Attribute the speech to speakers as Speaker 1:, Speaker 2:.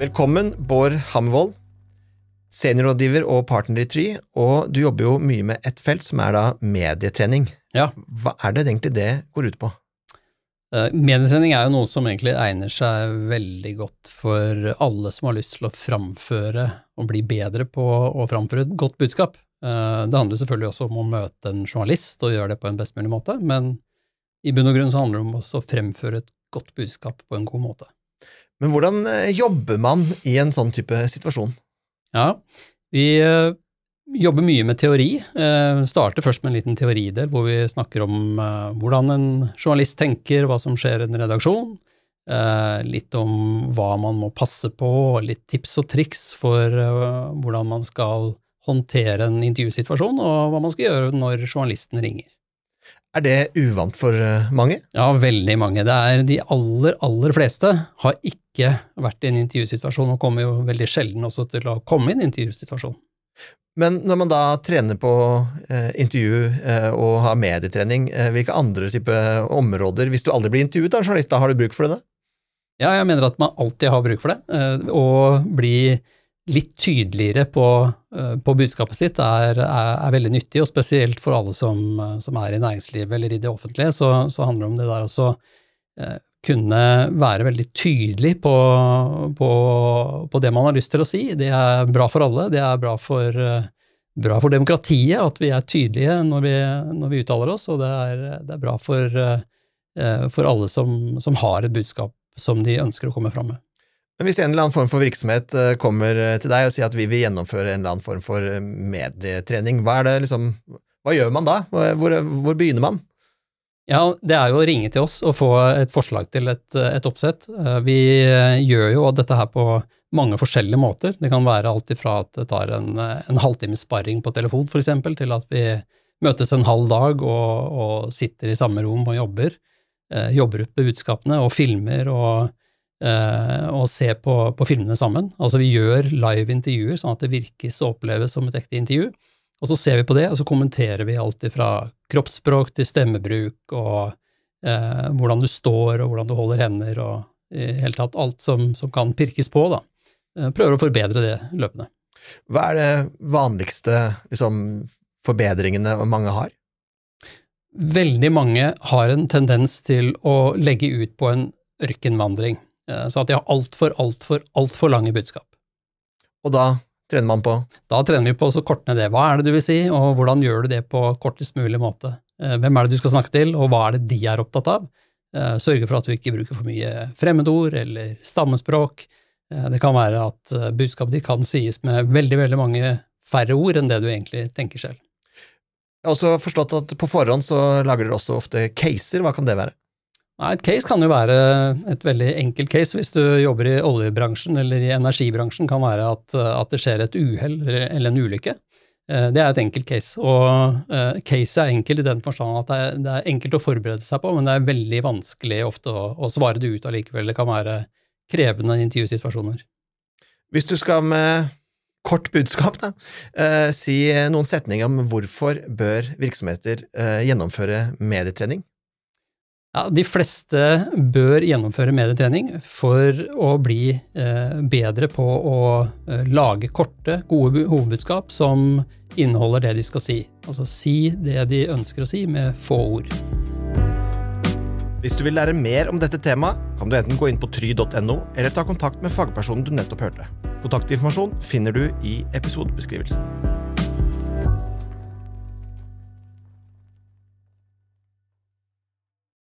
Speaker 1: Velkommen, Bård Hammervoll, seniorrådgiver og partner i Try, og du jobber jo mye med ett felt, som er da medietrening.
Speaker 2: Ja.
Speaker 1: Hva er det egentlig det går ut på?
Speaker 2: Uh, medietrening er jo noe som egentlig egner seg veldig godt for alle som har lyst til å framføre og bli bedre på å framføre et godt budskap. Uh, det handler selvfølgelig også om å møte en journalist og gjøre det på en best mulig måte, men i bunn og grunn så handler det om å fremføre et godt budskap på en god måte.
Speaker 1: Men hvordan eh, jobber man i en sånn type situasjon?
Speaker 2: Ja, vi uh, jobber mye med teori. Uh, starter først med en liten teoridel hvor vi snakker om uh, hvordan en journalist tenker, hva som skjer i en redaksjon. litt om hva man må passe på, litt tips og triks for hvordan man skal håndtere en intervjusituasjon, og hva man skal gjøre når journalisten ringer.
Speaker 1: Er det uvant for mange?
Speaker 2: Ja, veldig mange. Det er de aller, aller fleste har ikke vært i en intervjusituasjon, og kommer jo veldig sjelden også til å komme i en intervjusituasjon.
Speaker 1: Men når man da trener på eh, intervju eh, og har medietrening, eh, hvilke andre type områder Hvis du aldri blir intervjuet av en journalist, da har du bruk for det?
Speaker 2: Ja, jeg mener at man alltid har bruk for det. Eh, å bli litt tydeligere på, eh, på budskapet sitt er, er, er, veldig nyttig, og spesielt for alle som, som, er i næringslivet eller i det offentlige, så, så handler det om det der også eh, kunne være veldig tydelig på, på, på, det man har lyst til å si. Det er bra for alle. Det er bra for, bra for demokratiet at vi er tydelige når vi, når vi uttaler oss, og det er, det er bra for, eh, for alle som, som, har et budskap som de ønsker å komme fram med.
Speaker 1: Men Hvis en eller annen form for virksomhet eh, kommer til deg og sier at vi vil gjennomføre en eller annen form for medietrening, hva, liksom, hva gjør man da? Hvor, hvor begynner man?
Speaker 2: Ja, det er jo å ringe til oss og få et forslag til et, et oppsett. Eh, vi gjør jo dette her på mange forskjellige måter. Det kan være alt ifra at det tar en, en halvtimes sparring på telefon, eksempel, til at vi møtes en halv dag og, og sitter i samme rom og jobber. Eh, jobber ut budskapene og filmer og, eh, og ser på, på, filmene sammen. Altså vi gjør live intervjuer sånn at det virkes og oppleves som et ekte intervju. Og så ser vi på det, og så kommenterer vi alt fra kroppsspråk til stemmebruk og eh, hvordan du står og hvordan du holder hender og i hele tatt alt som, som kan pirkes på, da. Eh, prøver å forbedre det løpende.
Speaker 1: Hva er det vanligste liksom, forbedringene mange har?
Speaker 2: Veldig mange har en tendens til å legge ut på en ørkenvandring, eh, så at de har altfor, altfor, altfor lange budskap.
Speaker 1: Og da trener man på?
Speaker 2: Da trener vi på å korte ned det. Hva er det du vil si, og hvordan gjør du det på kortest mulig måte? Eh, hvem er det du skal snakke til, og hva er det de er opptatt av? Eh, sørge for at du ikke bruker for mye fremmedord eller stammespråk. Eh, det kan være at budskapet ditt kan sies med veldig, veldig mange færre ord enn det du egentlig tenker selv.
Speaker 1: Jeg har også forstått at på forhånd så lager dere også ofte caser. Hva kan det være?
Speaker 2: Et case kan jo være et veldig enkelt case hvis du jobber i oljebransjen eller i energibransjen. kan være at, at det skjer et uhell eller en ulykke. Eh, det er et enkelt case. Og caset case er enkelt i den forstand at det er, det er, enkelt å forberede seg på, men det er veldig vanskelig ofte å, å svare det ut allikevel. Det kan være krevende intervjusituasjoner.
Speaker 1: Hvis du skal med kort budskap, da, uh, si noen setninger om hvorfor bør virksomheter gjennomføre medietrening?
Speaker 2: Ja, de fleste bør gjennomføre medietrening for å bli eh, bedre på å eh, lage korte, gode hovedbudskap som inneholder det de skal si. Altså si det de ønsker å si med få ord.
Speaker 1: Hvis du vil lære mer om dette temaet, kan du enten gå inn på try.no, eller ta kontakt med fagpersonen du nettopp hørte. Kontaktinformasjon finner du i episodebeskrivelsen.